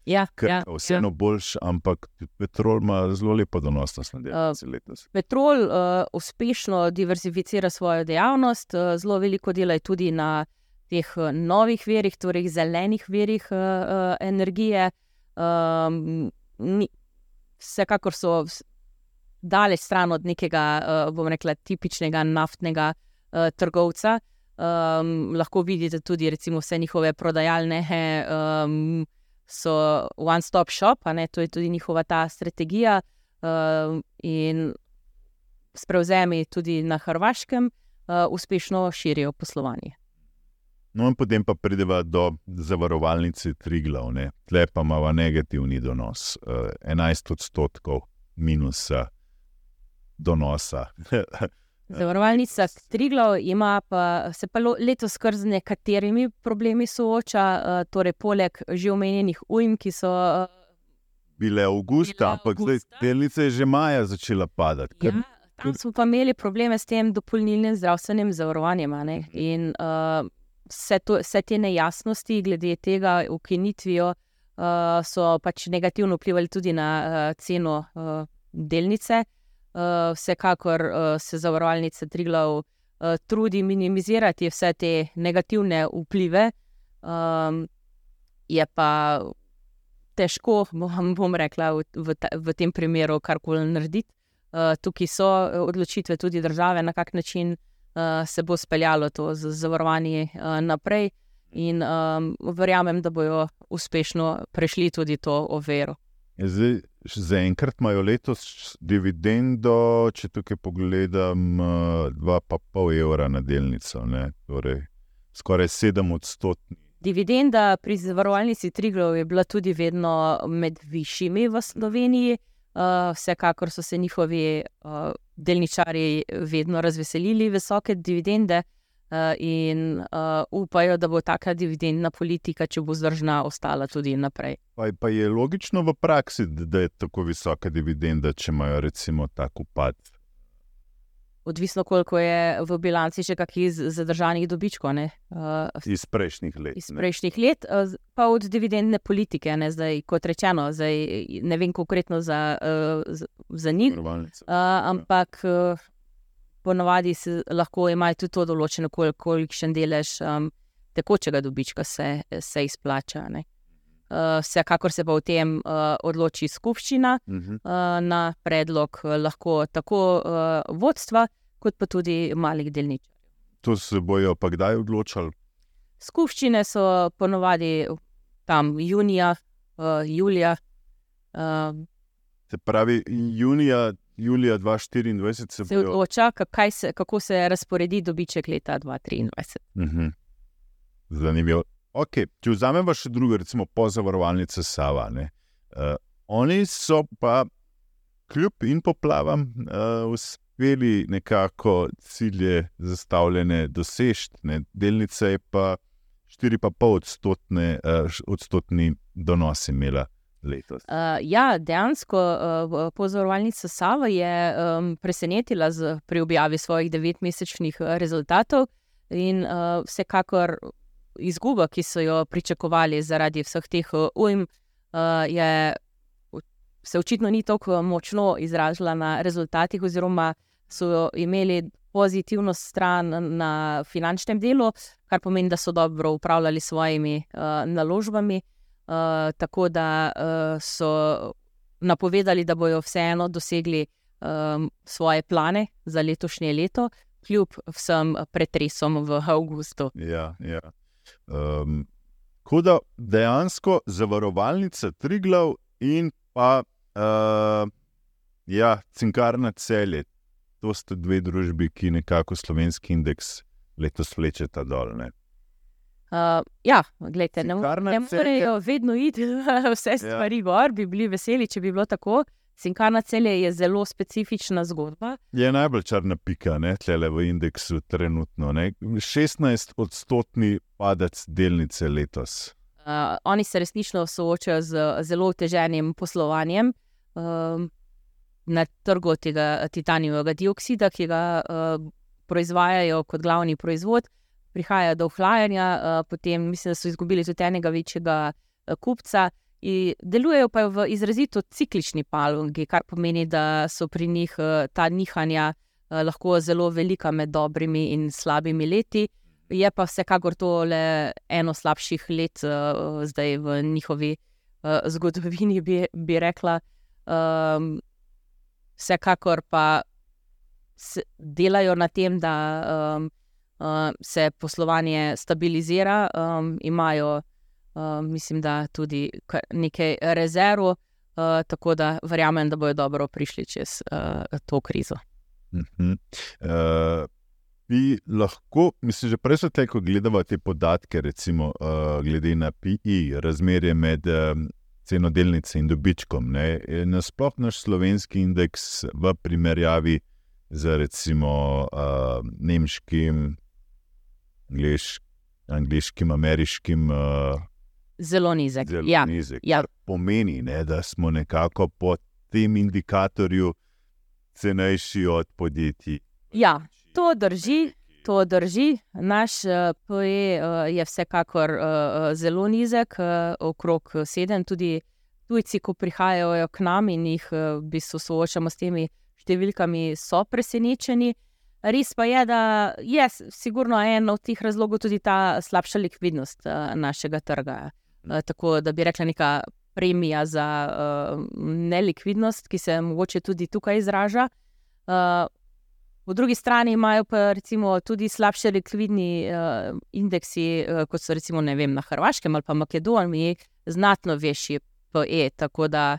Ja, ja, vseeno ja. boljš, ampak petrol ima zelo lepo donosnost na delnice uh, letos. Petrol uh, uspešno diversificira svojo dejavnost, uh, zelo veliko dela je tudi na teh novih verjih, torej zelenih verjih uh, uh, energije. Um, ni, vsekakor so daleč stran od nekega, uh, bom rekla, tipičnega naftnega uh, trgovca. Um, lahko vidite tudi, recimo, vse njihove prodajalne. Um, so one-stop shop, ne, to je tudi njihova ta strategija. Uh, in s prevzemi tudi na Hrvaškem uh, uspešno širijo poslovanje. No, in potem pa prideva do zavarovalnice Triglav, tle pa ima negativni donos, uh, 11 odstotkov minusa donosa. Zavarovalnica Triglav ima pa se pa letos kar z nekaterimi problemi sooča, uh, torej poleg že omenjenih ujm, ki so. Uh, bile avgusta, ampak zdaj delnice je že maja začela padati. Ja, tam smo pa imeli probleme s tem dopolnilnim zdravstvenim zavarovanjem. In uh, vse, to, vse te nejasnosti glede tega ukinitvijo uh, so pač negativno vplivali tudi na uh, ceno uh, delnice. Uh, vsekakor uh, se zavarovalnica Triglav uh, trudi minimizirati vse te negativne vplive, um, je pa težko, bom, bom rekla, v, v, ta, v tem primeru karkoli narediti. Uh, tukaj so odločitve tudi države, na kak način uh, se bo speljalo to z zavarovanjem uh, naprej, in um, verjamem, da bodo uspešno prešli tudi to overo. Zdaj, Zaenkrat imajo letos dividendo, če tukaj pogledam, 2,5 evra na delnico, torej skoraj 7 odstotkov. Dividenda pri zavarovalnici Triglav je bila tudi vedno med višjimi v Sloveniji. Vsekakor so se njihovi delničari vedno razveselili visoke dividende. Uh, in uh, upajo, da bo taka dividendna politika, če bo zdržna, ostala tudi naprej. Pa, pa je logično v praksi, da je tako visoka dividenda, če imajo recimo tako upad? odvisno koliko je v bilanci še kakih zadržanih dobičkov. Ne, uh, iz prejšnjih let. Iz prejšnjih let, uh, pa od dividendne politike, ne, zdaj, kot rečeno, zdaj, ne vem konkretno za, uh, za njih. Uh, ampak uh, ponovadi se lahko imajo tudi to določeno, kolikšen delež um, tekočega dobička se, se izplača. Ne. Uh, vsekakor se pa v tem uh, odloči skupščina uh -huh. uh, na predlog uh, lahko tako uh, vodstva, kot pa tudi malih delničarjev. To se bojo pa kdaj odločali? Skupščine so ponovadi tam junija, uh, julija. Uh, se pravi, junija, julija 2024 se, se odloča, se, kako se razporedi dobiček leta 2023. Uh -huh. Zanimivo. Okay. Če vzamemo še druge, recimo pozavarovalnice Sava. Uh, oni so pa kljub in poplavam uh, uspeli nekako cilje zastavljene doseči. Delnice je pa 4,5 odstotne, uh, odstotni donos imela. Uh, ja, dejansko uh, pozorovalnica Sava je um, presenetila z, pri objavi svojih devetmesečnih rezultatov in uh, vsekakor izguba, ki so jo pričakovali zaradi vseh teh ujm, uh, je, se očitno ni tako močno izražala na rezultatih, oziroma so imeli pozitivno stran na finančnem delu, kar pomeni, da so dobro upravljali svojimi uh, naložbami. Uh, tako da uh, so napovedali, da bodo vseeno dosegli um, svoje plane za letošnje leto, kljub vsem pretresom v avgustu. Ja, ja. Um, Tako da dejansko zavarovalnica Triglav in pa uh, ja, cinkarna celje, to sta dve družbi, ki nekako slovenski indeks letos vlečeta dol. Ne? Uh, ja, gledajte, ne, ne morejo vedno iti vse stvari ja. gor, bi bili veseli, če bi bilo tako. Cinkarna celje je zelo specifična zgodba. Je najbolj črna pika, ne tle v indeksu trenutno. Ne? 16 odstotni padec delnice letos. Uh, oni se resnično soočajo z zelo oteženim poslovanjem uh, na trgu tega titanijevega dioksida, ki ga uh, proizvajajo kot glavni proizvod. Prihaja do ohlajanja, uh, potem mislim, da so izgubili tudi enega večjega uh, kupca. In delujejo pa v izrazito ciklični palogi, kar pomeni, da so pri njih uh, ta nihanja lahko zelo velika med dobrimi in slabimi leti. Je pa vsekakor to le eno slabših let, zdaj v njihovi zgodovini, bi, bi rekla. Um, vsekakor pa delajo na tem, da um, se poslovanje stabilizira, um, imajo. Uh, mislim, da tudi nekaj rezerv, uh, tako da verjamem, da bodo dobro prišli čez uh, to krizo. Uh uh, bi lahko, mislim, že prej so te, ko gledamo te podatke, recimo, uh, glede na PI, razmerje med um, ceno delnice in dobičkom. Nasploh naš slovenski indeks v primerjavi z recimo uh, nemškim, angliš, angliškim, ameriškim. Uh, zelo nizek. Zelo ja. nizek ja. Pomeni, ne, da smo nekako po tem indikatorju cenejši od podjetij. Ja, to drži. To drži. Naš uh, PE uh, je vsekakor uh, zelo nizek, uh, okrog sedem. Tudi tujci, ko prihajajo k nam in jih uh, v bistvu soočamo s temi številkami, so presenečeni. Res pa je, da je sigurno en od teh razlogov tudi ta slabša likvidnost uh, našega trga. Uh, tako da bi rekla neka premija za uh, nelikvidnost, ki se mogoče tudi tukaj izraža. Po drugi strani imajo pa recimo, tudi slabše likvidni indeksi, kot so recimo vem, na Hrvaškem ali pa Makedoniji, znatno višji PE. Da,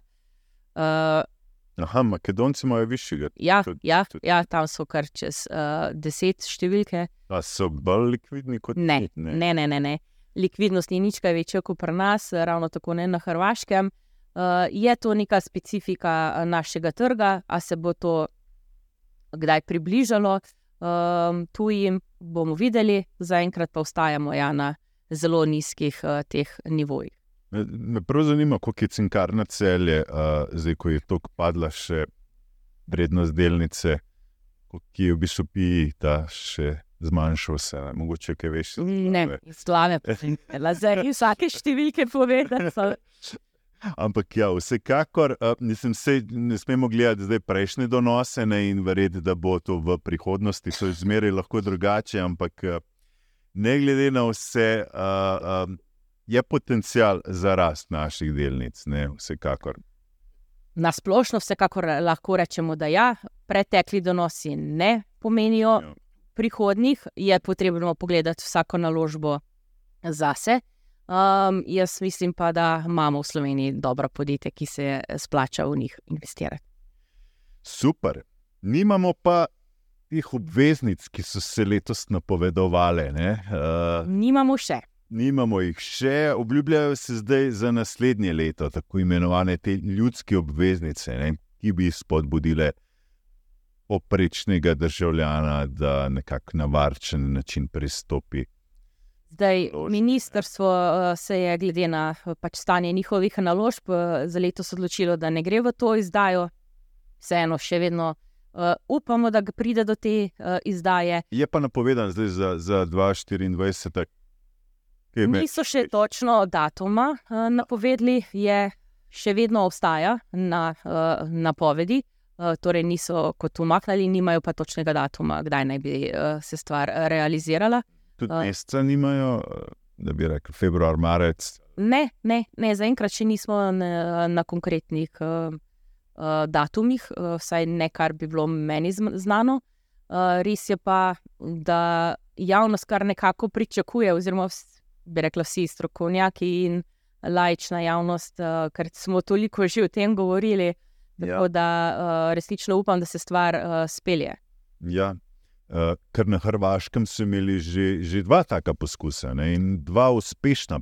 uh, Aha, Makedonci imajo višjega. Ja, tudi, ja, tudi. ja, tam so kar čez uh, deset številke. Pa so bolj likvidni kot ne, ne. Ne, ne, ne, ne. Likvidnost ni nič večja kot pri nas, ravno tako ne na Hrvaškem. Uh, je to neka specifika našega trga, a se bo to kdaj približalo um, tujim, bomo videli, zaenkrat pa ostajamo ja, na zelo nizkih uh, teh nivojih. Me, me prav zanima, kako je cinkarna celje, uh, zdaj ko je tako padla še vrednost delnice. ki je v bistvu pi, da še zmanjšal se, ne? mogoče kaj veš. Ne, slave, zdaj vsake številke povedati. Ampak ja, vsekakor uh, nisem se, ne smemo gledati zdaj prejšnje donose ne, in verjeti, da bo to v prihodnosti, so izmeri lahko drugače, ampak uh, ne glede na vse, uh, um, je potencial za rast naših delnic, ne, vsekakor. Na splošno, vsekakor lahko rečemo, da ja, pretekli donosi ne pomenijo ja. prihodnih, je potrebno pogledati vsako naložbo zase. Um, jaz mislim pa, da imamo v Sloveniji dobro podjetje, ki se splača v njih investirati. Super. Nimamo pa teh obveznic, ki so se letos napovedovale. Uh, nimamo še. Nimamo jih še, obljubljajo se zdaj za naslednje leto, tako imenovane te ljudske obveznice, ne, ki bi spodbudile oprečnega državljana, da nekako na varčen način pristopi. Zdaj, ministrstvo eh, se je, glede na pač stanje njihovih naložb, eh, za letos odločilo, da ne gre v to izdajo. Vseeno, še vedno uh, upamo, da pride do te uh, izdaje. Je pa napovedan zdaj za, za 2024. Niso še točno datuma uh, napovedali, je še vedno obstaja na uh, napovedi. Uh, torej, niso kot umaknili, nimajo pa točnega datuma, kdaj naj bi uh, se stvar realizirala tudi uh, meseca nimajo, da bi rekel februar, marec. Ne, ne, ne zaenkrat še nismo na, na konkretnih uh, uh, datumih, uh, vsaj ne kar bi bilo meni znano. Uh, res je pa, da javnost kar nekako pričakuje, oziroma bi rekla vsi strokovnjaki in lajčna javnost, uh, ker smo toliko že o tem govorili, ja. da uh, resnično upam, da se stvar uh, spelje. Ja, Uh, ker na Hrvaškem so imeli že, že dva taka poskusa ne, in dva uspešna.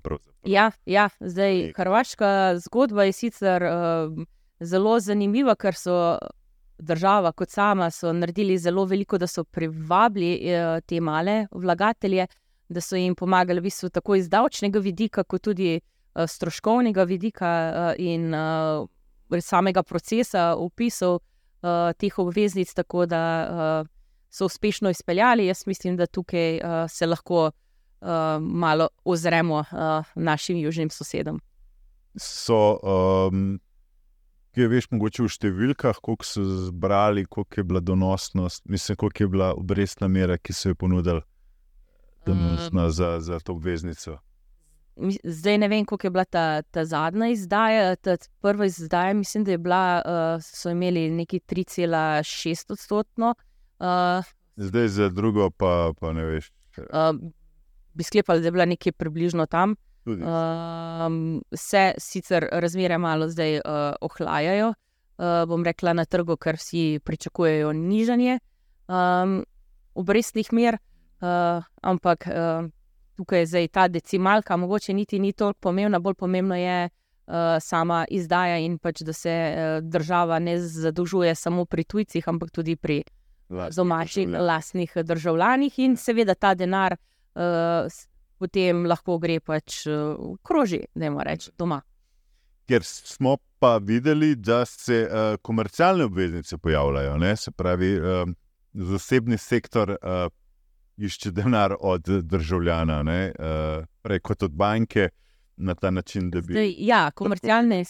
Ja, ja, zdaj Hrvaška zgodba je sicer uh, zelo zanimiva, ker so država kot sama naredili zelo veliko, da so privabili uh, te male vlagatelje, da so jim pomagali v bistvu tako iz davčnega vidika, kot tudi uh, stroškovnega vidika uh, in uh, samega procesa upisov uh, teh obveznic. Tako da uh, so uspešno izpeljali. Jaz mislim, da tukaj uh, se lahko uh, malo ozremo uh, našim južnim sosedom. So, um, kaj veš, mogoče v številkah, koliko so zbrali, koliko je bila donosnost, mislim, koliko je bila obrestna mera, ki so jo ponudili um, za, za to obveznico. Zdaj ne vem, koliko je bila ta, ta zadnja izdaja. Ta prva izdaja, mislim, da je bila, uh, so imeli neki 3,6 odstotno. Uh, Zdaj za drugo, pa, pa ne veš. Uh, bi sklepali, da je bila nekje približno tam. Uh, se sicer razmere malo zdaj uh, ohlajajo, uh, bom rekla na trgu, ker vsi pričakujejo nižanje um, obrestnih mer, ampak uh, tukaj je zdaj ta decimalka, mogoče niti ni toliko pomembna, bolj pomembno je uh, sama izdaja in pač, da se uh, država ne zadolžuje samo pri tujcih, ampak tudi pri domačih, lastnih državljanih, in seveda ta denar uh, potem lahko gre pač v uh, kroži, da imamo reči doma. Ker smo pa videli, da se uh, komercialne obveznice pojavljajo, ne? se pravi, uh, zasebni sektor uh, išče denar od državljana, uh, prej kot od banke. Na ta način, da bi. Zdaj, ja, komercialne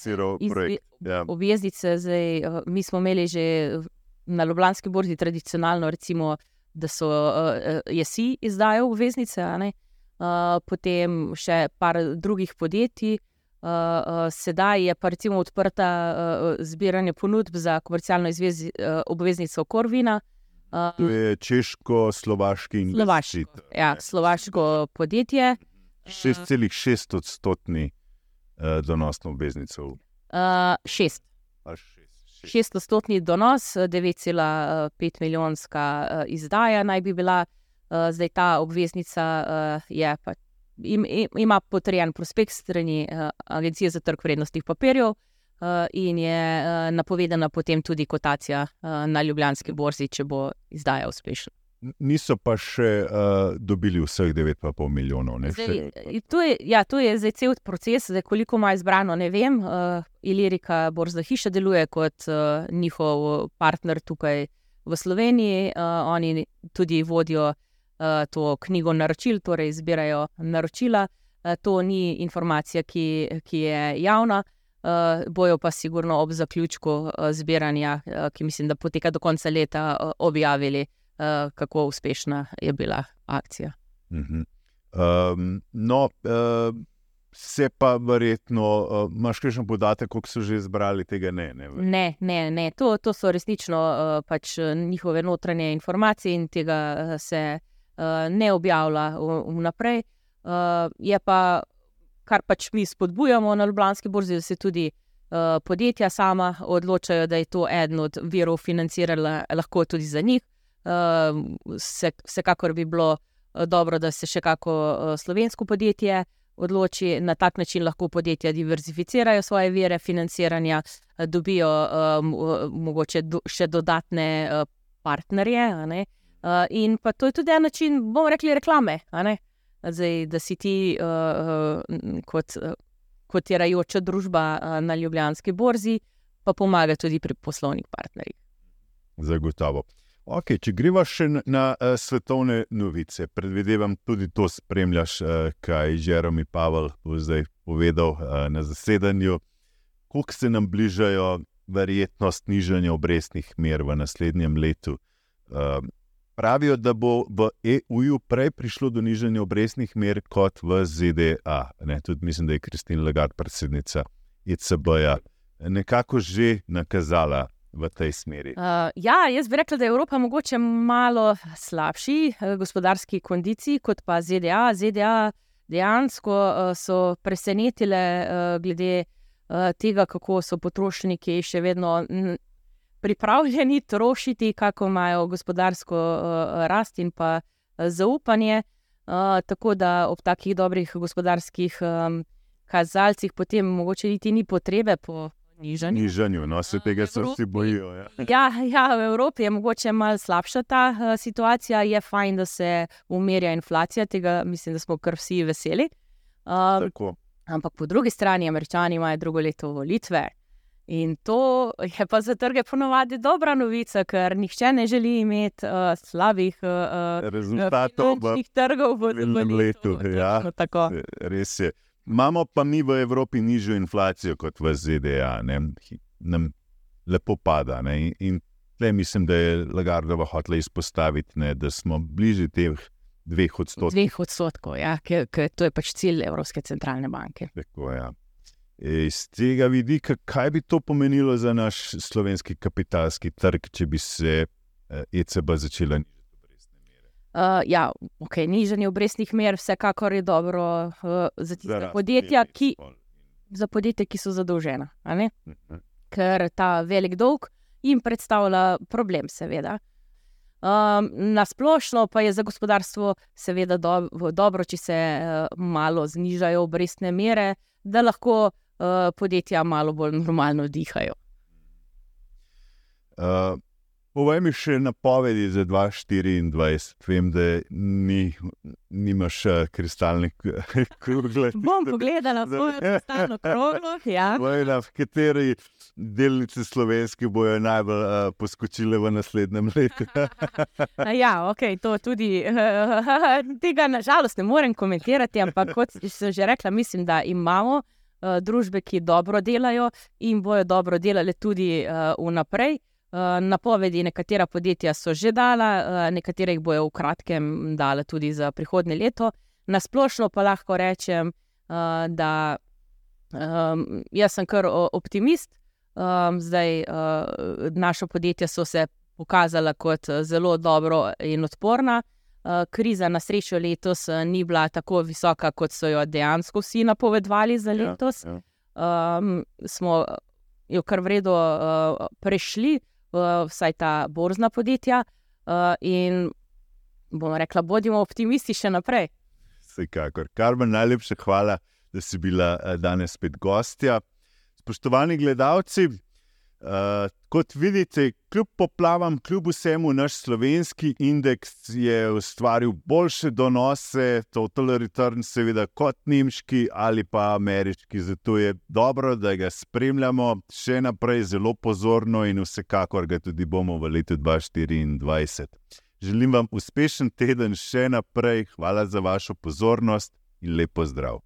ja. obveznice, zdaj, mi smo imeli že na Ljubljanski borzi tradicionalno, recimo, da so uh, jesi izdajo obveznice, uh, potem še par drugih podjetij. Uh, uh, sedaj je pa recimo odprta uh, zbiranje ponudb za komercialno izvezi, uh, obveznico Korvina. Uh, to je češko-slovaški in slovaško, ja, slovaško podjetje. 6,6 odstotni uh, donosno obveznico. Uh, šest. 600-stotni donos, 9,5 milijonska uh, izdaja naj bi bila, uh, zdaj ta obveznica uh, je, pa, im, ima potrjen prospekt strani uh, Agencije za trg vrednostnih papirjev. Uh, in je uh, napovedana potem tudi kotacija uh, na Ljubljanski borzi, če bo izdaja uspešna niso pa še uh, dobili vseh 9,5 milijonov. Zdaj, to, je, ja, to je zdaj cel proces, zdaj, koliko ima izbrano, ne vem. Uh, Ilirika Borza Hiša deluje kot uh, njihov partner tukaj v Sloveniji. Uh, oni tudi vodijo uh, to knjigo naročil, torej zbirajo naročila. Uh, to ni informacija, ki, ki je javna. Uh, bojo pa sigurno ob zaključku uh, zbiranja, uh, ki mislim, da poteka do konca leta, uh, objavili, uh, kako uspešna je bila akcija. Uh -huh. um, no, uh, se pa verjetno, uh, imaš še en podatek, koliko so že zbrali tega? Ne, ne, ne, ne, ne. To, to so resnično uh, pač njihove notranje informacije in tega uh, se uh, ne objavlja vnaprej. Uh, je pa kar pač mi spodbujamo na Ljubljanski borzi, da se tudi uh, podjetja sama odločajo, da je to eden od virov financiranja, lahko tudi za njih. Uh, se, vsekakor bi bilo uh, dobro, da se še kako uh, slovensko podjetje odloči. Na tak način lahko podjetja diverzificirajo svoje vire financiranja, uh, dobijo um, uh, mogoče do, še dodatne uh, partnerje. Uh, in pa to je tudi en način, bomo rekli, reklame. Zdaj, da si ti uh, kot, uh, kot je rajoča družba uh, na Ljubljanski borzi, pa pomaga tudi pri poslovnih partnerjih. Zagotovo. Okay, če greva še na, uh, svetovne novice, predvidevam, tudi to spremljaš, uh, kaj je Jeromi Pavel zdaj povedal uh, na zasedanju. Kako se nam bližajo verjetnost nižanja obrestnih mer v naslednjem letu? Uh, pravijo, da bo v EU prej prišlo do nižanja obrestnih mer kot v ZDA. Ne, tudi mislim, da je Kristina Lagarde, predsednica ECB-ja, nekako že nakazala. V tej smeri. Uh, ja, jaz bi rekla, da je Evropa mogoče malo slabši uh, gospodarski kondiciji kot pa ZDA. ZDA dejansko uh, so presenetile uh, glede uh, tega, kako so potrošniki še vedno pripravljeni trošiti, kako imajo gospodarsko uh, rast in pa uh, zaupanje. Uh, tako da ob takih dobrih gospodarskih um, kazalcih potem mogoče niti ni potrebe po nižanju. Nižanju, no se tega so vsi bojijo. Ja. Ja, ja, v Evropi je mogoče malo slabša ta uh, situacija, je fajn, da se umirja inflacija, tega mislim, da smo kar vsi veseli. Uh, ampak po drugi strani, američani imajo drugo leto volitve. In to je pa za trge ponovadi dobra novica, ker nihče ne želi imeti uh, slabih uh, rezultatov v trgov v tem letu. Ja, res je. Imamo pa mi v Evropi nižjo inflacijo kot v ZDA, ne? nam lepo pada. Ne? In tle mislim, da je Lagardova hotela izpostaviti, ne? da smo bližje teh dveh odstotkov. Dveh odstotkov, ja, ker to je pač cilj Evropske centralne banke. Tako, ja. Iz tega vidika, kaj bi to pomenilo za naš slovenski kapitalski trg, če bi se ECB e začela nižati obrestne mere? Uh, ja, okay, nižanje obrestnih mer vsekakor je dobro uh, za tiste podjetja, ki, za podjetja, ki so zadolžena. Uh mhm. -huh. Ker ta velik dolg jim predstavlja problem, seveda. Um, na splošno pa je za gospodarstvo, seveda, do, dobro, če se uh, malo znižajo obrestne mere, da lahko uh, podjetja malo bolj normalno dihajo. Uh, povej mi še napovedi za 2024. Vem, da ni, nimaš uh, kristalne krogle. Bom pogledala svojo kristalno kroglo. Ja. Na kateri delnice slovenske bojo najbolj uh, poskočile v naslednjem letu? ja, ok, to tudi. Uh, tega nažalost ne morem komentirati, ampak kot sem že rekla, mislim, da imamo. Eh, družbe, ki dobro delajo in bojo dobro delale tudi uh, vnaprej. Uh, napovedi nekatera podjetja so že dala, nekatere jih bojo v kratkem dala tudi za prihodnje leto. Na splošno pa lahko rečem, da um, jaz sem kar optimist. Um, zdaj, naša podjetja so se pokazala kot zelo dobro in odporna. Eh, kriza na srečo letos eh, ni bila tako visoka, kot so jo dejansko vsi napovedovali za ja, letos. Ja, ja. Um, smo jo kar vredno uh, prešli, uh, vsaj ta borzna podjetja, uh, in bomo rekla, bodimo optimisti še naprej. Vsekakor. Karmen, najlepša hvala, da si bila danes spet gostja. Spoštovani gledalci, Uh, kot vidite, kljub poplavam, kljub vsemu, naš slovenski indeks je ustvaril boljše donose, total return, seveda, kot nemški ali pa ameriški. Zato je dobro, da ga spremljamo še naprej zelo pozorno in vsekakor ga tudi bomo v letu 2024. Želim vam uspešen teden še naprej, hvala za vašo pozornost in lepo zdrav.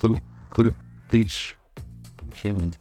Cool, cool, teach. Human